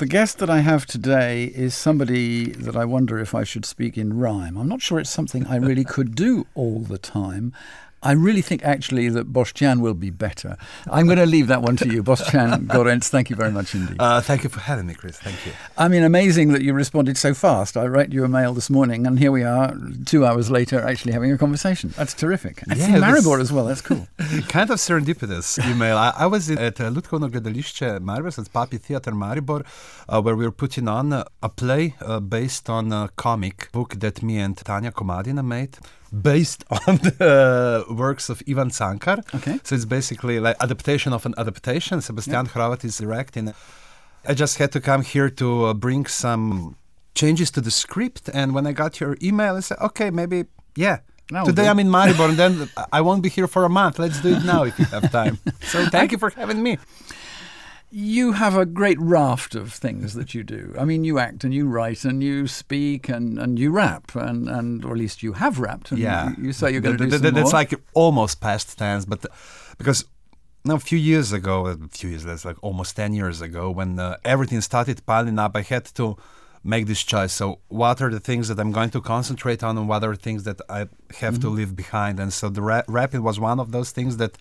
The guest that I have today is somebody that I wonder if I should speak in rhyme. I'm not sure it's something I really could do all the time. I really think actually that Boštjan will be better. I'm going to leave that one to you. Boštjan Gorenc, thank you very much indeed. Uh, thank you for having me, Chris. Thank you. I mean, amazing that you responded so fast. I wrote you a mail this morning, and here we are, two hours later, actually having a conversation. That's terrific. It's yeah, in Maribor as well. That's cool. kind of serendipitous email. I, I was at uh, Lutkovno Gledališče Maribor, at Papi Theater Maribor, uh, where we were putting on a play uh, based on a comic book that me and Tanja Komadina made based on the works of Ivan Cankar. Okay. So it's basically like adaptation of an adaptation. Sebastian. Hrovat is directing. I just had to come here to uh, bring some changes to the script. And when I got your email, I said, okay, maybe, yeah. No, Today I'm in Maribor, and then I won't be here for a month. Let's do it now if you have time. So thank you for having me you have a great raft of things that you do. I mean, you act and you write and you speak and, and you rap and, and or at least you have rapped. yeah, you, you, say you're going to do some That's like almost past tense, but because now a few years ago, a few years that's like almost ten years ago, when uh, everything started piling up, I had to make this choice. So, what are the things that I'm going to concentrate on, and what are the things that I have mm-hmm. to leave behind? And so, the ra- rapping was one of those things that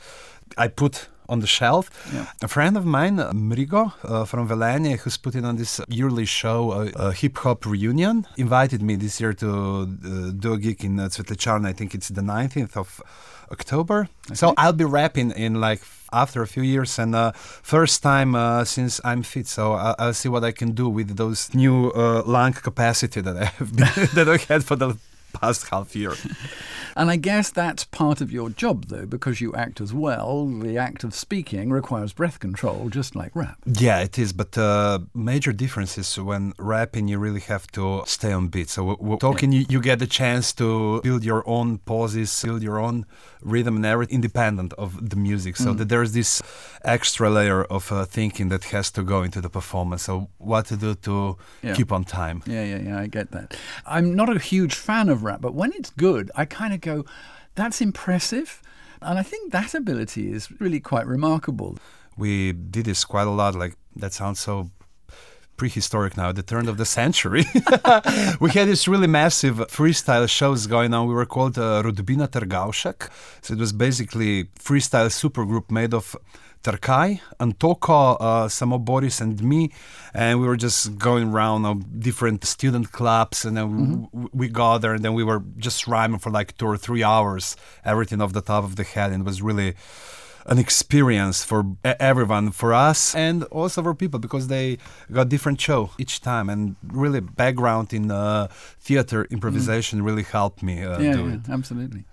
I put on the shelf. Yeah. A friend of mine, uh, Mrigo uh, from Velenje, who's putting on this yearly show, uh, a hip hop reunion, invited me this year to uh, do a gig in uh, I think it's the 19th of October. Okay. So I'll be rapping in like after a few years and uh, first time uh, since I'm fit. So I'll, I'll, see what I can do with those new uh, lung capacity that I have that I had for the past half year. And I guess that's part of your job, though, because you act as well. The act of speaking requires breath control, just like rap. Yeah, it is. But uh, major difference is when rapping, you really have to stay on beat. So w- talking, yeah. you, you get the chance to build your own pauses, build your own rhythm and everything independent of the music. So mm. that there's this extra layer of uh, thinking that has to go into the performance. So what to do to yeah. keep on time. Yeah, yeah, yeah. I get that. I'm not a huge fan of rap, but when it's good, I kind of go, "That's impressive," and I think that ability is really quite remarkable. We did this quite a lot. Like that sounds so prehistoric now, the turn of the century. we had this really massive freestyle shows going on. We were called uh, Rodbina Tergaušek. So it was basically freestyle supergroup made of Trkaj, N'toko, uh, Boris, and me. And we were just going around uh, different student clubs, and then mm-hmm. we, we got there, and then we were just rhyming for like two or three hours, everything off the top of the head. And it was really an experience for everyone, for us, and also for people because they got different show each time, and really background in uh, theater improvisation mm. really helped me uh, yeah, do yeah, it. Absolutely.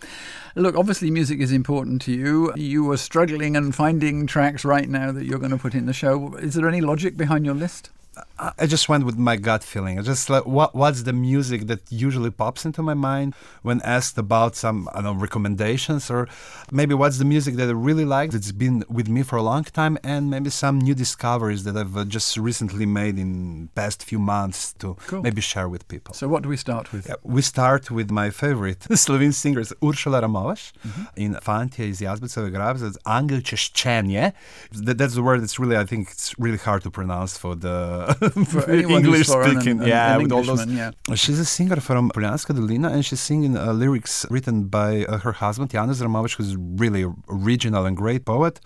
Look, obviously, music is important to you. You are struggling and finding tracks right now that you're going to put in the show. Is there any logic behind your list? I just went with my gut feeling. I just like what what's the music that usually pops into my mind when asked about some I don't know recommendations or maybe what's the music that I really like that's been with me for a long time and maybe some new discoveries that I've uh, just recently made in past few months to cool. maybe share with people. So what do we start with? Yeah, we start with my favorite Slovene singer Uršula Ramoveš mm-hmm. in Fantje iz Jazbecove Grabe. It's Angel Češčenje. That's the word that's really I think it's really hard to pronounce for the English speaking. An, yeah, an with all those. Yeah. She's a singer from Poljanska Dolina, and she's singing uh, lyrics written by uh, her husband Janez Ramoveš, who's really original and great poet.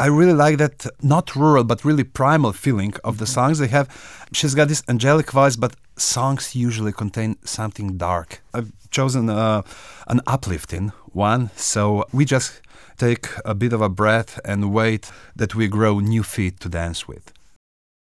I really like that not rural but really primal feeling of the mm-hmm. songs they have. She's got this angelic voice, but songs usually contain something dark. I've chosen uh, an uplifting one, so we just take a bit of a breath and wait that we grow new feet to dance with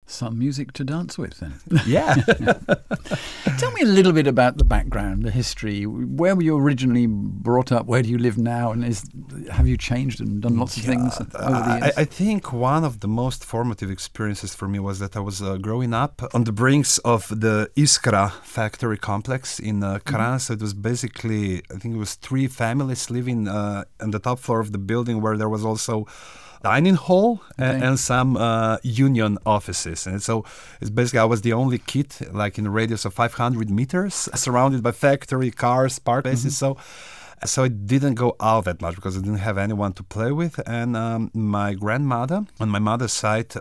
some music to dance with then. Yeah. Tell me a little bit about the background, the history. Where were you originally brought up? Where do you live now? And is have you changed and done lots of yeah, things over the years? I, I, think one of the most formative experiences for me was that I was uh, growing up on the brinks of the Iskra factory complex in uh. Mm-hmm. So it was basically, I think it was three families living uh, on the top floor of the building where there was also dining hall okay. and, and, some uh, union offices. And so it's basically I was the only kid like in a radius of 500 meters, surrounded by factory cars, park places. Mm-hmm. So. So it didn't go out that much because I didn't have anyone to play with. And um, my grandmother, on my mother's side,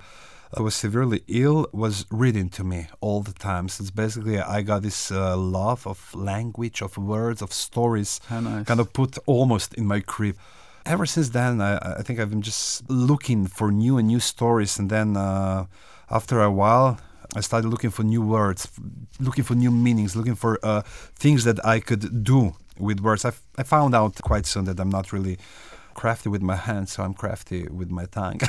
was severely ill was reading to me all the time. So it's basically I got this uh, love of language, of words, of stories, nice. kind of put almost in my crib. Ever since then, I, I think I've been just looking for new and new stories, and then uh, after a while, I started looking for new words, looking for new meanings, looking for uh, things that I could do with words. I, f- I found out quite soon that I'm not really crafty with my hands, so I'm crafty with my tongue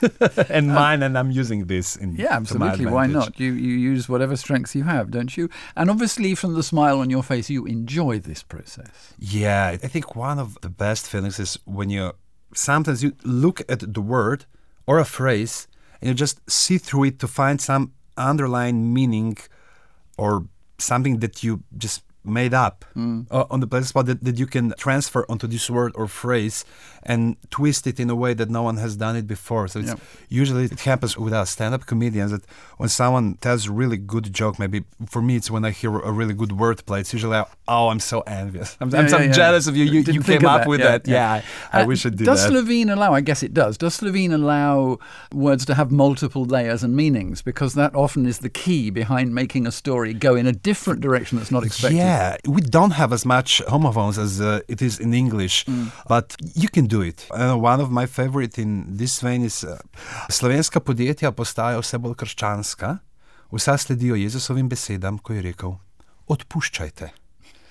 and mine, and I'm using this in Yeah, absolutely. Why not? You you use whatever strengths you have, don't you? And obviously, from the smile on your face, you enjoy this process. Yeah, I think one of the best feelings is when you sometimes you look at the word or a phrase and you just see through it to find some underlying meaning or something that you just made up uh, on the place spot that, that you can transfer onto this word or phrase and twist it in a way that no one has done it before. So it's Yep. usually it happens with us stand-up comedians that when someone tells a really good joke, maybe for me it's when I hear a really good wordplay. It's usually oh I'm so envious. I'm, I'm so yeah, yeah. jealous of you. You, you came up that. with Yeah, that. yeah. Yeah, I, I Uh, wish I did does that. Slovene allow? I guess it does. Does Slovene allow words to have multiple layers and meanings? Because that often is the key behind making a story go in a different direction that's not expected. Yeah, we don't have as much homophones as uh, it is in English, Mm. but you can do it. Uh, one of my favorite in this vein is uh, slovenska podjetja postajajo vse bolj krščanska, vsa sledijo Jezusovim besedam, ko je rekel: odpuščajte.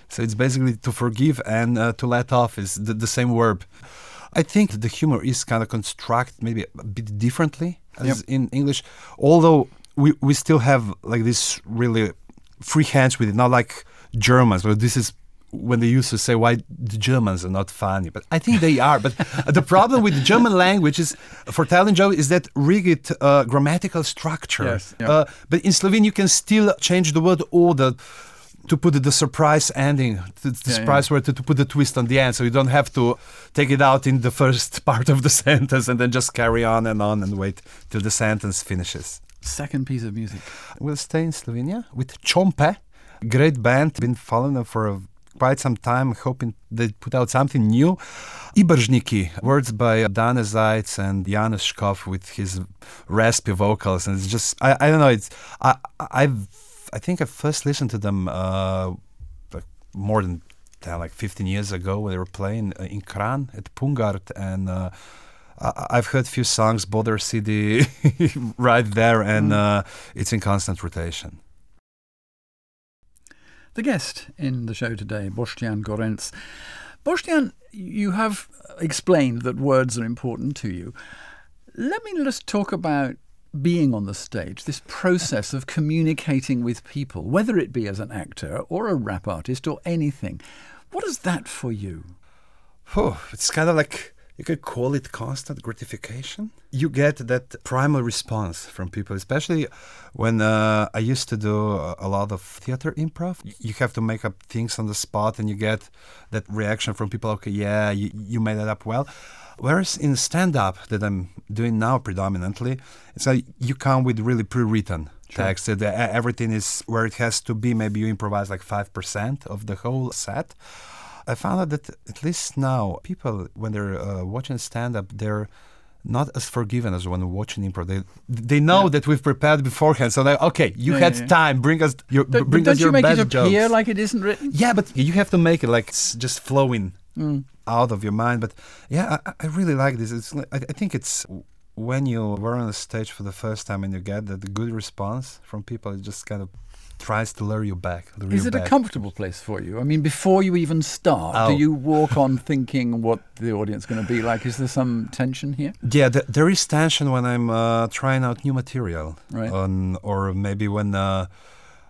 So it's basically to forgive and uh, to let off is the, the same verb. I think the humor is kind of constructed maybe a bit differently as Yep. in English, although we, we still have like this really free hands with it, not like Germans, but this is when they used to say why the Germans are not funny, but I think they are. But the problem with the German language is for telling joke is that rigid uh, grammatical structure. Yes, yeah. Uh, but in Slovene you can still change the word order to put the surprise ending, the, the Yeah, surprise word to, to put the twist on the end, so you don't have to take it out in the first part of the sentence and then just carry on and on and wait till the sentence finishes. Second piece of music. We'll stay in Slovenia with Čompe, great band. Been following them for a, quite some time, hoping they put out something new. Ibržniki, words by Dane Zajc and Janez Škof with his raspy vocals, and it's just I, I don't know. It's I I've I think I first listened to them uh, like more than uh, like 15 years ago when they were playing uh, in Kranj at Pungert and. Uh, I- I've heard a few songs, Boulder CD, right there, and uh, it's in constant rotation. The guest in the show today, Boštjan Gorenc. Boštjan, you have explained that words are important to you. Let me just talk about being on the stage, this process of communicating with people, whether it be as an actor or a rap artist or anything. What is that for you? Oh, it's kind of like you could call it constant gratification. You get that primal response from people, especially when uh, I used to do a lot of theater improv. You have to make up things on the spot, and you get that reaction from people. Okay, yeah, you, you made that up well. Whereas in stand-up that I'm doing now predominantly, it's like you come with really pre-written text. That uh, everything is where it has to be. Maybe you improvise like five percent of the whole set. I found out that at least now, people when they're uh, watching stand-up, they're not as forgiven as when watching improv. They they know that we've prepared beforehand, so they okay, you Yeah, had yeah, yeah. time. Bring us your Don't, bring don't us you your make best it appear jokes. like it isn't written? yeah, but you have to make it like it's just flowing Mm. Out of your mind. But yeah, I, I really like this. It's I, I think it's when you were on the stage for the first time and you get that good response from people. It just kind of tries to lure you back. Lure Is you it a comfortable place for you? I mean, before you even start, do Oh. you walk on thinking what the audience is going to be like? Is there some tension here? Yeah, th- there is tension when I'm uh, trying out new material, Right. on, or maybe when, uh,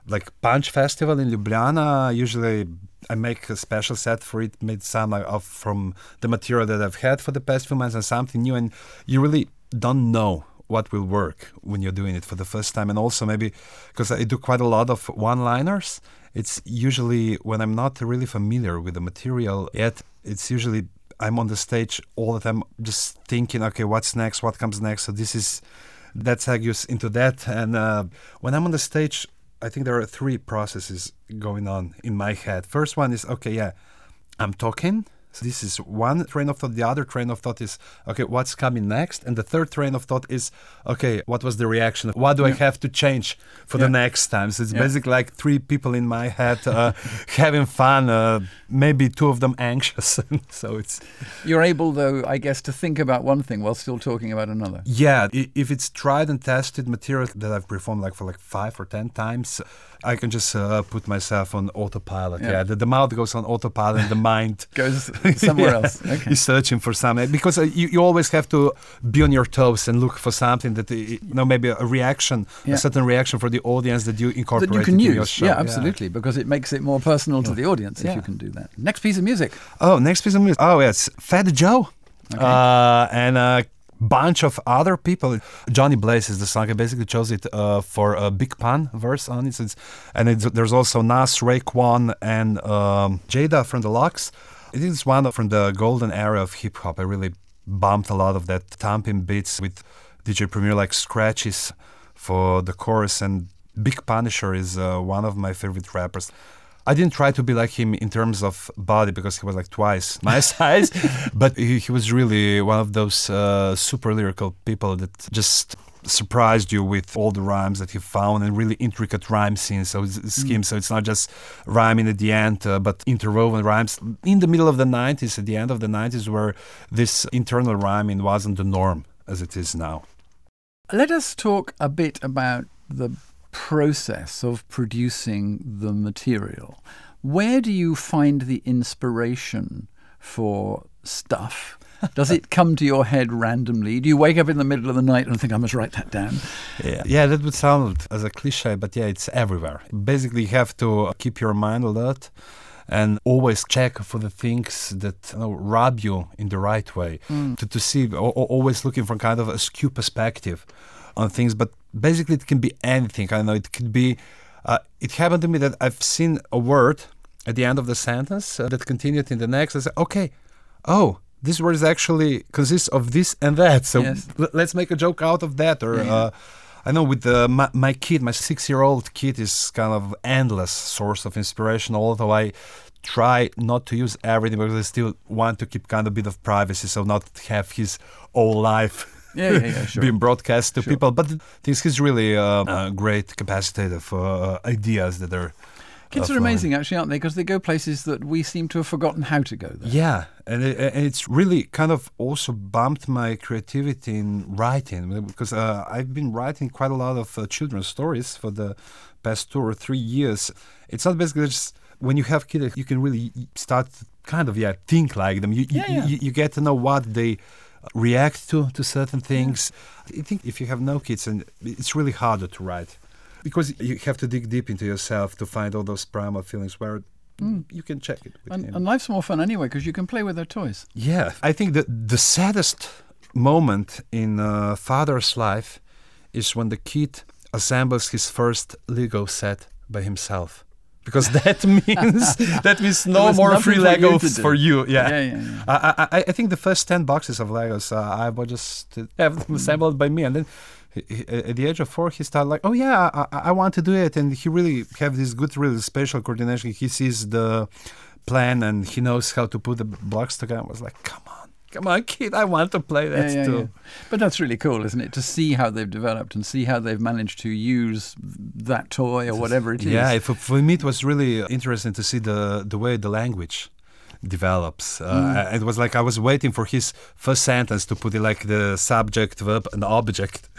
like Punch Festival in Ljubljana. Usually, I make a special set for it, some of from the material that I've had for the past few months and something new. And you really don't know what will work when you're doing it for the first time. And also maybe because I do quite a lot of one-liners. It's usually when I'm not really familiar with the material yet. It's usually I'm on the stage all the time, just thinking, okay, what's next? What comes next? So this is that segues into that. And uh, when I'm on the stage, I think there are three processes going on in my head. First one is, okay, yeah, I'm talking, So this is one train of thought. The other train of thought is, okay, what's coming next? And the third train of thought is, okay, what was the reaction? What do I have to change for Yeah. the next time? So it's Yeah. basically like three people in my head uh, having fun, uh, maybe two of them anxious. so it's, You're able, though, I guess, to think about one thing while still talking about another. yeah, if it's tried and tested material that I've performed like for like five or ten times, I can just uh, put myself on autopilot. Yeah. Yeah, the, the mouth goes on autopilot and the mind Goes somewhere Yeah. else. Okay. You're searching for something because uh, you, you always have to be on your toes and look for something that uh, you know maybe a reaction, Yeah. a certain reaction for the audience that you incorporate that you can into your use. show. Yeah, absolutely, because it makes it more personal to the audience if you can do that. Next piece of music. Oh, next piece of music. Oh, yes, Fat Joe, uh, and a bunch of other people. Johnny Blaze is the song. I basically chose it uh, for a Big Pun verse on it, it's- and it's, there's also Nas, Raekwon, and um, Jada from the LOX. It is one from the golden era of hip hop. I really bumped a lot of that thumping beats with DJ Premier like scratches for the chorus and Big Punisher is uh, one of my favorite rappers. I didn't try to be like him in terms of body because he was like twice my size, but he, he was really one of those uh, super lyrical people that just surprised you with all the rhymes that he found and really intricate rhyme scenes, so schemes. So it's not just rhyming at the end, uh, but interwoven rhymes in the middle of the 90s, at the end of the 90s, where this internal rhyming wasn't the norm as it is now. Let us talk a bit about the process of producing the material. Where do you find the inspiration for stuff? Does it come to your head randomly? Do you wake up in the middle of the night and think, I must write that down? Yeah, yeah, that would sound as a cliche, but yeah, it's everywhere. Basically, you have to keep your mind alert and always check for the things that you know, rub you in the right way. To, to see, o- o- always looking from kind of a skew perspective on things. But basically, it can be anything. I know it could be. Uh, it happened to me that I've seen a word at the end of the sentence uh, that continued in the next. I said, okay, oh. This word is actually consists of this and that, so Yes. l- let's make a joke out of that. Or Yeah. uh, I know with the, my, my kid, my six-year-old kid is kind of endless source of inspiration. Although I try not to use everything because I still want to keep kind of bit of privacy, so not have his whole life. Yeah, yeah, yeah, sure. being broadcast to Sure. people, but the thing he's really uh, a great capacitator for uh, ideas that are. Kids uh, are amazing, actually, aren't they? Because they go places that we seem to have forgotten how to go there. Yeah, and, it, and it's really kind of also bumped my creativity in writing because uh, I've been writing quite a lot of uh, children's stories for the past two or three years. It's not basically just when you have kids, you can really start to kind of yeah think like them. You you, Yeah, yeah. you, you get to know what they react to to certain things. I think if you have no kids, and it's really harder to write because you have to dig deep into yourself to find all those primal feelings where. Hmm. You can check it. And, and life's more fun anyway because you can play with their toys. Yeah, I think the the saddest moment in a father's life is when the kid assembles his first Lego set by himself. Because that means that means no more free Legos for you. Yeah, Yeah, yeah, yeah. I, I, I think the first ten boxes of Legos uh, I was just uh, have them assembled by me, and then he, he- at the age of four, he started like, "Oh yeah, I, I I want to do it," and he really have this good, really special coordination. He sees the plan and he knows how to put the blocks together. I was like, "Come on, come on, kid, I want to play that yeah, yeah, too." yeah. But that's really cool, isn't it? To see how they've developed and see how they've managed to use that toy or whatever it is. Yeah, for, for me it was really interesting to see the the way the language develops. Uh, It was like I was waiting for his first sentence to put it like the subject, verb, and object.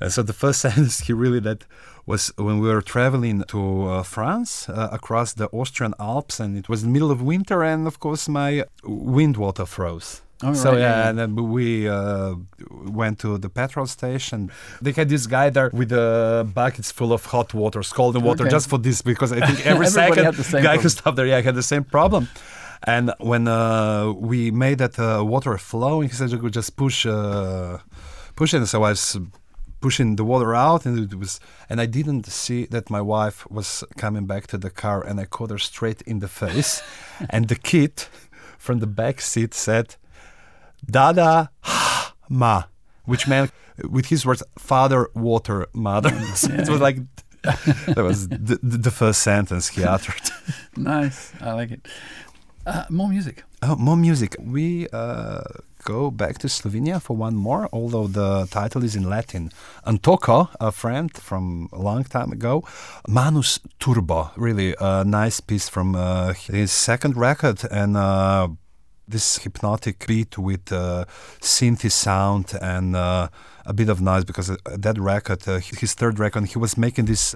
And so the first sentence he really that was when we were traveling to uh, France uh, across the Austrian Alps, and it was the middle of winter, and of course my wind water froze. Oh, so right, yeah, and then we uh, went to the petrol station. They had this guy there with the buckets full of hot water, scalding water, Okay. just for this because I think every second the guy problem. could stop there. Yeah, I had the same problem. And when uh, we made that uh, water flowing, he said you could just push, uh, push it. So I was pushing the water out, and it was, and I didn't see that my wife was coming back to the car, and I caught her straight in the face, and the kid from the back seat said, "Dada, ma," which meant, with his words, "father, water, mother." so it was like. that was the, the the first sentence he uttered. Nice. I like it. Uh, more music. Oh, more music. We uh, go back to Slovenia for one more, although the title is in Latin. N'toko, a friend from a long time ago, Manus Turbo, really a nice piece from uh, his second record, and uh, this hypnotic beat with uh, synthy sound and uh, a bit of noise because uh, that record, uh, his third record, he was making this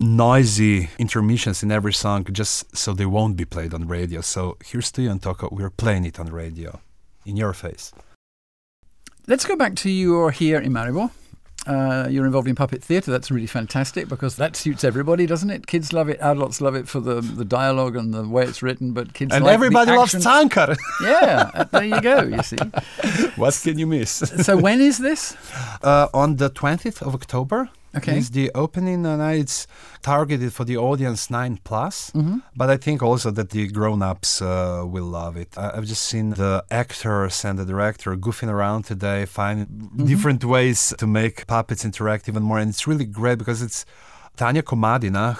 noisy intermissions in every song just so they won't be played on radio. So here's to you, N'toko. We're playing it on radio in your face. Let's go back to you're here in Maribor. Uh, you're involved in puppet theatre. That's really fantastic because that suits everybody, doesn't it? Kids love it, adults love it for the, the dialogue and the way it's written, but kids and like everybody the loves action. Cankar. Yeah, uh, there you go. You see. what can you miss? So when is this? Uh, on the 20th of October. Okay. Is the opening and it's targeted for the audience nine plus, Mm-hmm. but I think also that the grown-ups uh, will love it. I, I've just seen the actors and the director goofing around today, finding Mm-hmm. different ways to make puppets interact even more, and it's really great because it's Tanja Komadina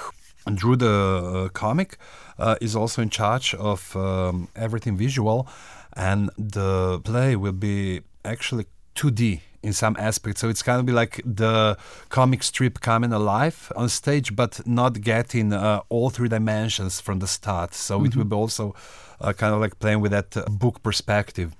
who drew the uh, comic, uh, is also in charge of um, everything visual, and the play will be actually 2D in some aspects. So it's kind of be like the comic strip coming alive on stage, but not getting uh, all three dimensions from the start. So it will be also uh, kind of like playing with that uh, book perspective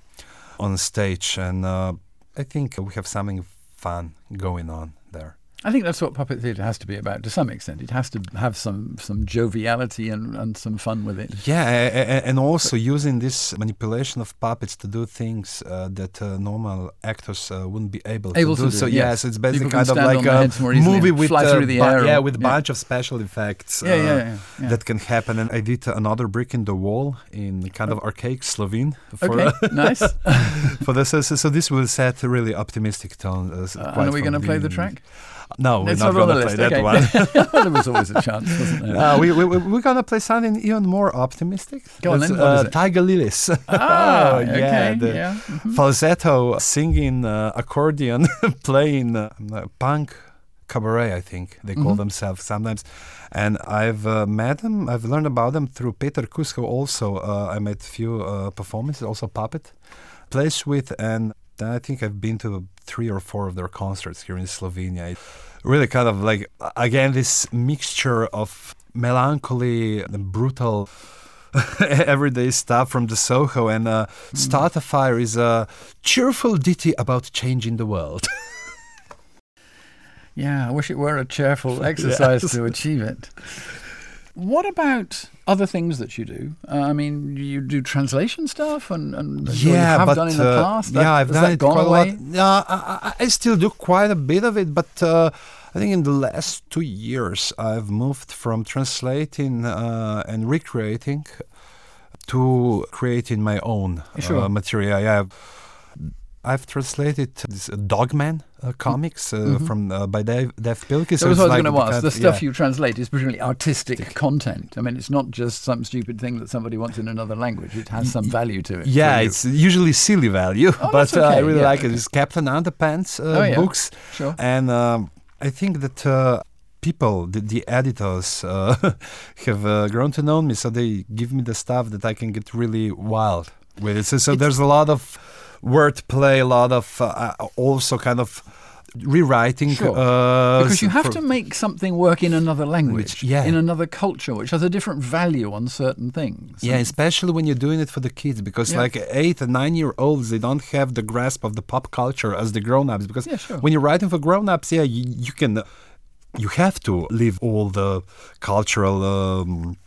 on stage. And uh, I think we have something fun going on there. I think that's what puppet theatre has to be about to some extent. It has to have some some joviality and, and some fun with it. Yeah, and also using this manipulation of puppets to do things uh, that uh, normal actors uh, wouldn't be able, Able to to do. do, So yes. yeah, so it's basically kind of like a heads more easily movie with fly uh, through the bu- yeah, with a yeah. bunch of special effects. Yeah, uh, yeah. That can happen, and I did another brick in the wall in kind of archaic Slovene for Okay, nice. for this. So, so this will set a really optimistic tone. Uh, Uh, and are we going to play the track? No, we're It's not going to play that okay. one. well, there was always a chance, wasn't there? Uh, we, we, we- we're gonna play something even more optimistic. Go on then, uh. Tiger Lillies. ah, Oh, yeah, okay. the yeah. mhm. falsetto singing uh, accordion playing uh, punk cabaret i think they call Mhm. themselves sometimes and i've uh, met them i've learned about them through peter kusko also uh, i made a few uh, performances also puppet plays with and i think i've been to three or four of their concerts here in slovenia really kind of like again this mixture of melancholy and brutal everyday stuff from the Soho, and uh, Start a Fire is a cheerful ditty about changing the world. Yeah, I wish it were a cheerful exercise Yes. to achieve it. What about other things that you do? Uh, I mean, you do translation stuff, and, and you have but done in the uh, past. That- yeah, I've done that it gone quite away? a lot. Yeah, I, I, I still do quite a bit of it, but uh, I think in the last two years I've moved from translating uh, and recreating to creating my own Sure. uh, material. Yeah. I've, translated this uh, Dogman uh, comics uh, Mhm. from uh, by Dave, Dav Pilkey. So that's what I was like going to ask. The stuff yeah. you translate is presumably artistic content. I mean, it's not just some stupid thing that somebody wants in another language. It has some value to it. Yeah, it's usually silly value, Oh, but uh, I really yeah, like it. okay. It's Captain Underpants uh, Oh, yeah. books, sure. and um, I think that uh, people, the, the editors, uh, have uh, grown to know me, so they give me the stuff that I can get really wild with it. So, so there's a lot of wordplay, a lot of uh, uh, also kind of rewriting. Sure. Uh, Because you have to make something work in another language, yeah. in another culture, which has a different value on certain things. Yeah, And- especially when you're doing it for the kids, because Yeah. like eight and nine year olds, they don't have the grasp of the pop culture as the grown ups. Because Yeah, sure. when you're writing for grown ups, yeah, you, you can, you have to leave all the cultural. Um,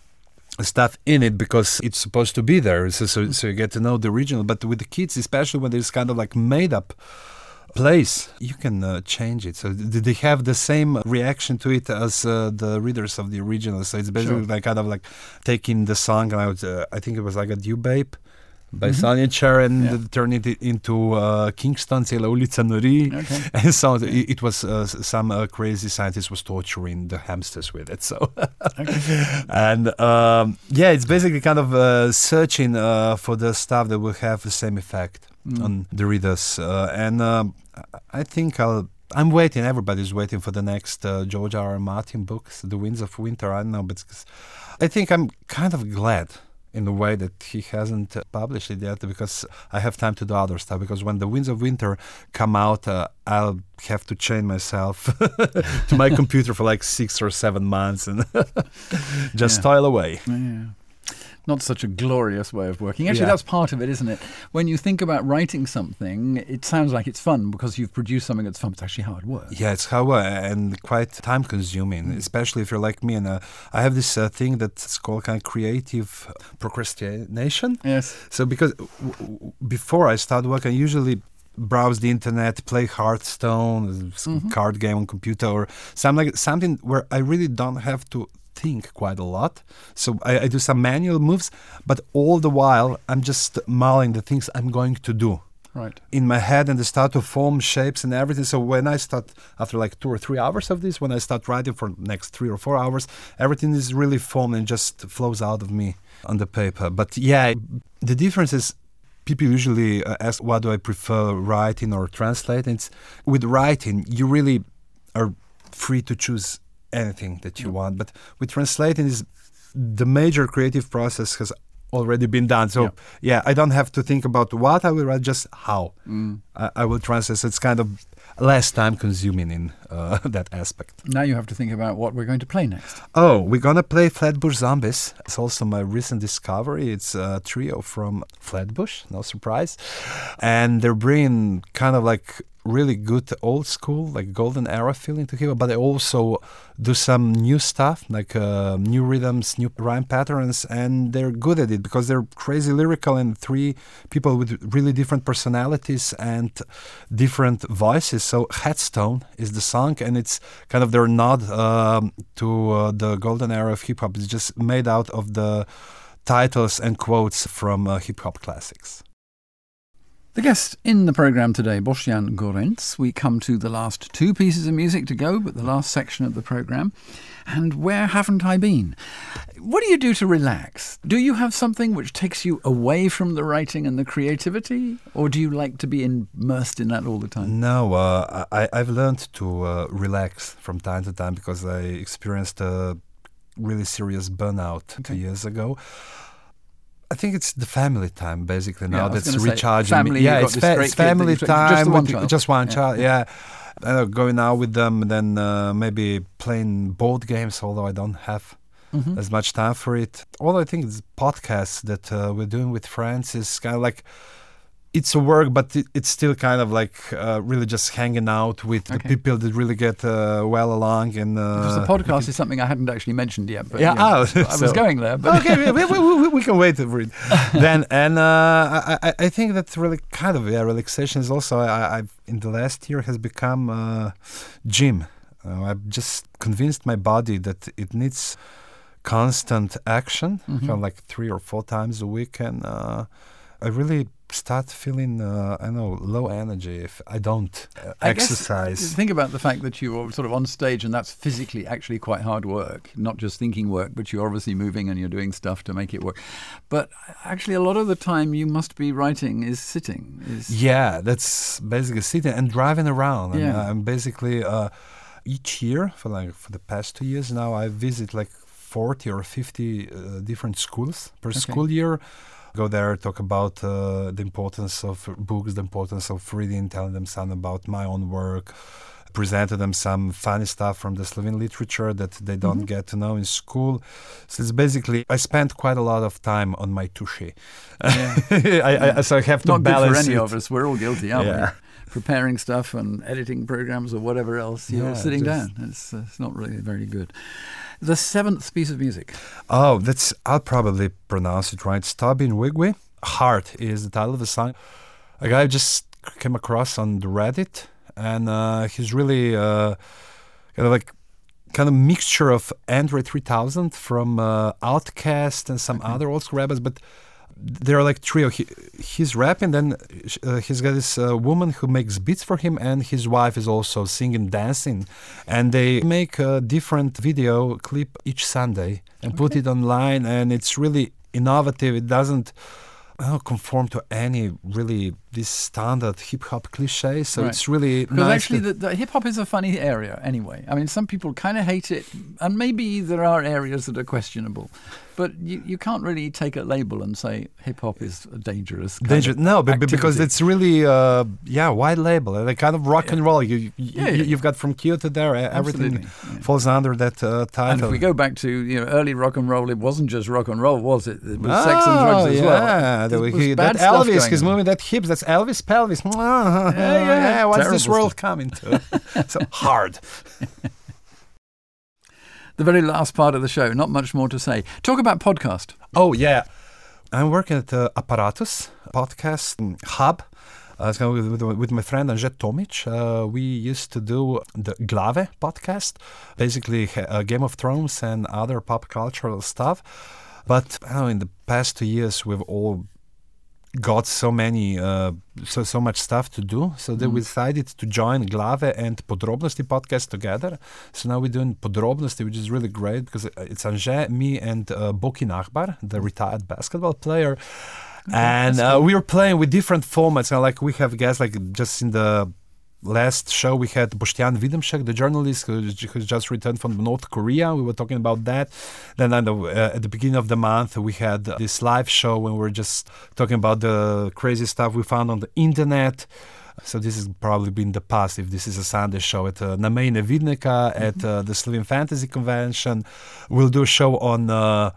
stuff in it because it's supposed to be there. So, so, so you get to know the original. But with the kids especially when there's kind of like made up place you can uh, change it. So th- they have the same reaction to it as uh, the readers of the original. So it's basically Sure. like kind of like taking the song and I was, uh, I think it was like a Dew Babe by Mhm. Sonny Cher and Yeah. turning it into uh, Kingston, Cela Ulica Nori. Okay. And so it, it was uh, some uh, crazy scientist was torturing the hamsters with it. So Okay. and um, yeah, it's basically kind of uh, searching uh, for the stuff that will have the same effect Mm. on the readers. Uh, and um, I I think I'll. I'm waiting. Everybody's waiting for the next uh, George R. R. Martin books, The Winds of Winter. I don't know, but I think I'm kind of glad in a way that he hasn't uh, published it yet because I have time to do other stuff. Because when the Winds of Winter come out, uh, I'll have to chain myself to my computer for like six or seven months and just Yeah. toil away. Yeah. Not such a glorious way of working. Actually, Yeah. that's part of it, isn't it? When you think about writing something, it sounds like it's fun because you've produced something that's fun. It's actually hard work. Yeah, it's how uh, and quite time consuming, especially if you're like me. And uh, I have this uh, thing that's called kind of creative procrastination. Yes. So because w- w- before I start work, I usually browse the internet, play Hearthstone, Mhm. card game on computer, or something like something where I really don't have to think quite a lot. So I, I do some manual moves, but all the while I'm just mulling the things I'm going to do Right. in my head and they start to form shapes and everything. So when I start after like two or three hours of this, when I start writing for next three or four hours, everything is really formed and just flows out of me on the paper. But yeah, the difference is people usually uh, ask what do I prefer writing or translating. It's with writing you really are free to choose anything that you want. But with translating is the major creative process has already been done. So Yeah. yeah, I don't have to think about what I will write, just how Mm. I, I will translate. So it's kind of less time consuming in uh, that aspect. Now you have to think about what we're going to play next. Oh, we're gonna play Flatbush Zombies. It's also my recent discovery. It's a trio from Flatbush, no surprise, and they're bringing kind of like really good old school, like golden era feeling to hip but they also do some new stuff, like uh, new rhythms, new rhyme patterns, and they're good at it because they're crazy lyrical and three people with really different personalities and different voices. So Headstone is the song, and it's kind of their nod um, to uh, the golden era of hip hop. It's just made out of the titles and quotes from uh, hip hop classics. The guest in the programme today, Boštjan Gorenc. We come to the last two pieces of music to go, but the last section of the programme. And where haven't I been? What do you do to relax? Do you have something which takes you away from the writing and the creativity? Or do you like to be immersed in that all the time? No, uh, I, I've learned to uh, relax from time to time because I experienced a really serious burnout two years ago. I think it's the family time basically now was that's recharging family, me. Yeah, it's, fa- it's family you've- just time one child. just one Yeah. child. Yeah, know, going out with them, and then uh, maybe playing board games. Although I don't have Mhm. as much time for it. All I think is podcasts that uh, we're doing with friends is kind of like it's a work, but it, it's still kind of like uh, really just hanging out with Okay. the people that really get uh, well along. And uh, Because the podcast is something I hadn't actually mentioned yet. But Yeah, yeah, oh, I was going there. But okay, we, we, we, we can wait for it. then, and uh, I, I- think that really kind of yeah, relaxation is also I, I've in the last year has become uh, gym. Uh, I've just convinced my body that it needs constant action, Mhm. kind of like three or four times a week, and uh, I really start feeling uh, I know low energy if I don't uh, I exercise. Think about the fact that you're sort of on stage and that's physically actually quite hard work, not just thinking work, but you're obviously moving and you're doing stuff to make it work. But actually, a lot of the time you must be writing is sitting. Is Yeah, that's basically sitting and driving around. And, Yeah. uh, I'm basically uh, each year for like for the past two years now, I visit like forty or fifty uh, different schools per Okay. school year. Go there, talk about uh, the importance of books, the importance of reading, telling them something about my own work. Presented them some funny stuff from the Slovene literature that they don't Mhm. get to know in school. So it's basically I spent quite a lot of time on my tushy. Yeah. I, I, so I have to not good balance for any it. of us. We're all guilty, aren't Yeah. we? Preparing stuff and editing programs or whatever else, you're Yeah, sitting down. It's, uh, it's not really very good. The seventh piece of music. Oh, that's I'll probably pronounce it right. Stabin Wigwi. Heart is the title of the song. A guy I just came across on Reddit, and uh, he's really uh, kind of like kind of mixture of Andre 3000 from uh, OutKast and some Okay. other old school rappers, but they're like trio. He, he's rapping, then uh, he's got this uh, woman who makes beats for him, and his wife is also singing, dancing, and they make a different video clip each Sunday and put it online, and it's really innovative. It doesn't. Don't conform to any really this standard hip hop cliche. So Right. it's really Because nice actually, the, the hip hop is a funny area anyway. I mean, some people kind of hate it, and maybe there are areas that are questionable. But you, you can't really take a label and say hip hop is a dangerous. kind Danger. of No, but, because it's really, uh, yeah, wide label. Like kind of rock and roll. You, you, Yeah, yeah. have got from Q to there. uh, Everything Absolutely, yeah. falls under that uh, And title. if we go back to you know early rock and roll, it wasn't just rock and roll, was it? It was sex and drugs Oh, as yeah. well. Was that bad Elvis, his moving that hips. That's Elvis pelvis. yeah, yeah. What's this world stuff. coming to? so hard. The very last part of the show, not much more to say. Talk about podcast. Oh yeah, I'm working at uh, Apparatus podcast hub. Uh, kind of with, with, my friend Anžet Tomić. Uh, we used to do the Glave podcast, basically uh, Game of Thrones and other pop cultural stuff. But I don't know, in the past two years, we've all got so many, uh, so so much stuff to do. So then we decided to join Glave and Podrobnosti podcast together. So now we're doing Podrobnosti, which is really great because it's Anže, me, and uh, Boki Nachbar, the retired basketball player. and uh, we are playing with different formats. And like we have guests, like just in the last show we had Boštjan Videmšek, the journalist who who's just returned from North Korea. We were talking about that. Then at the, uh, at the beginning of the month we had this live show when we were just talking about the crazy stuff we found on the internet. So this has probably been the past. If this is a Sunday show at uh, Nameine Vidnika at uh, the Slovene Fantasy Convention, we'll do a show on. Uh,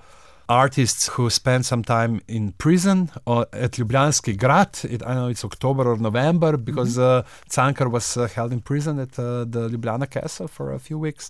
artists who spent some time in prison or at Ljubljanski Grad. It, I know it's October or November because uh, Cankar was uh, held in prison at uh, the Ljubljana Castle for a few weeks.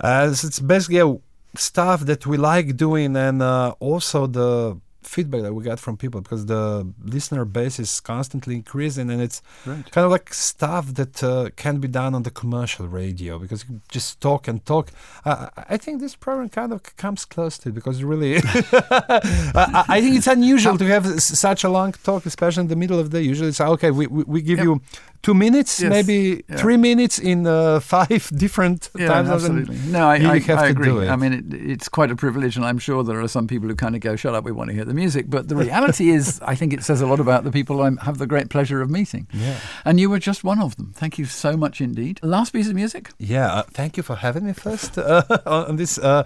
Uh, so it's basically stuff that we like doing and uh, also the feedback that we get from people because the listener base is constantly increasing and it's Right. kind of like stuff that uh, can be done on the commercial radio because you just talk and talk. Uh, I think this program kind of comes close to it because really, I, I think it's unusual to have such a long talk, especially in the middle of the day. Usually it's okay, we, we, we give Yep. you two minutes, Yes. maybe Yeah. three minutes in uh, five different Yeah, times. absolutely. No, I, I, have I to agree. I mean, it, it's quite a privilege, and I'm sure there are some people who kind of go, "Shut up, we want to hear the music." But the reality is, I think it says a lot about the people I have the great pleasure of meeting. Yeah. And you were just one of them. Thank you so much indeed. Last piece of music. Yeah, uh, thank you for having me first uh, on on this uh,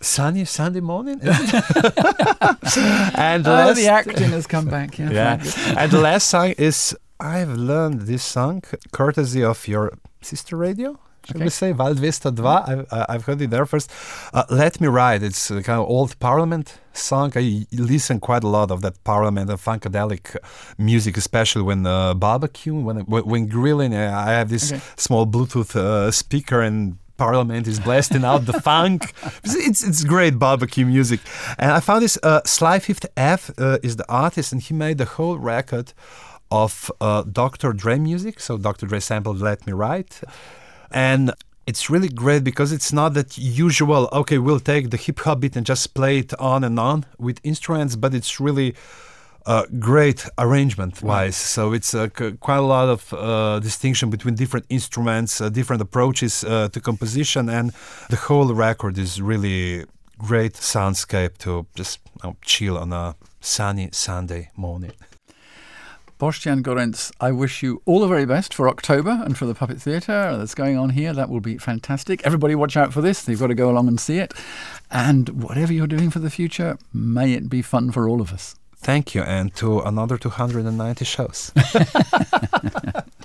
sunny Sunday morning. and Oh, last, the acting has come back. Yeah. yeah, and the last song is I've learned this song courtesy of your sister radio. Shall Okay. we say Val 202? I've, uh, I've heard it there first. Uh, Let Me Ride. It's a kind of old Parliament song. I listen quite a lot of that Parliament and funkadelic music, especially when uh, barbecue, when when, when grilling. uh, I have this Okay. small Bluetooth uh, speaker and Parliament is blasting out the funk. It's it's great barbecue music, and I found this uh, Sly Fifth F uh, is the artist, and he made the whole record of uh, Dr. Dre music. So Dr. Dre sampled "Let Me Write. and it's really great because it's not that usual. Okay, we'll take the hip hop beat and just play it on and on with instruments, but it's really uh, great arrangement wise. So it's uh, c- quite a lot of uh, distinction between different instruments, uh, different approaches uh, to composition, and the whole record is really great soundscape to just you know, chill on a sunny Sunday morning. Boštjan Gorenc, I wish you all the very best for October and for the Puppet Theatre that's going on here. That will be fantastic. Everybody watch out for this. You've got to go along and see it. And whatever you're doing for the future, may it be fun for all of us. Thank you, and to another 290 shows.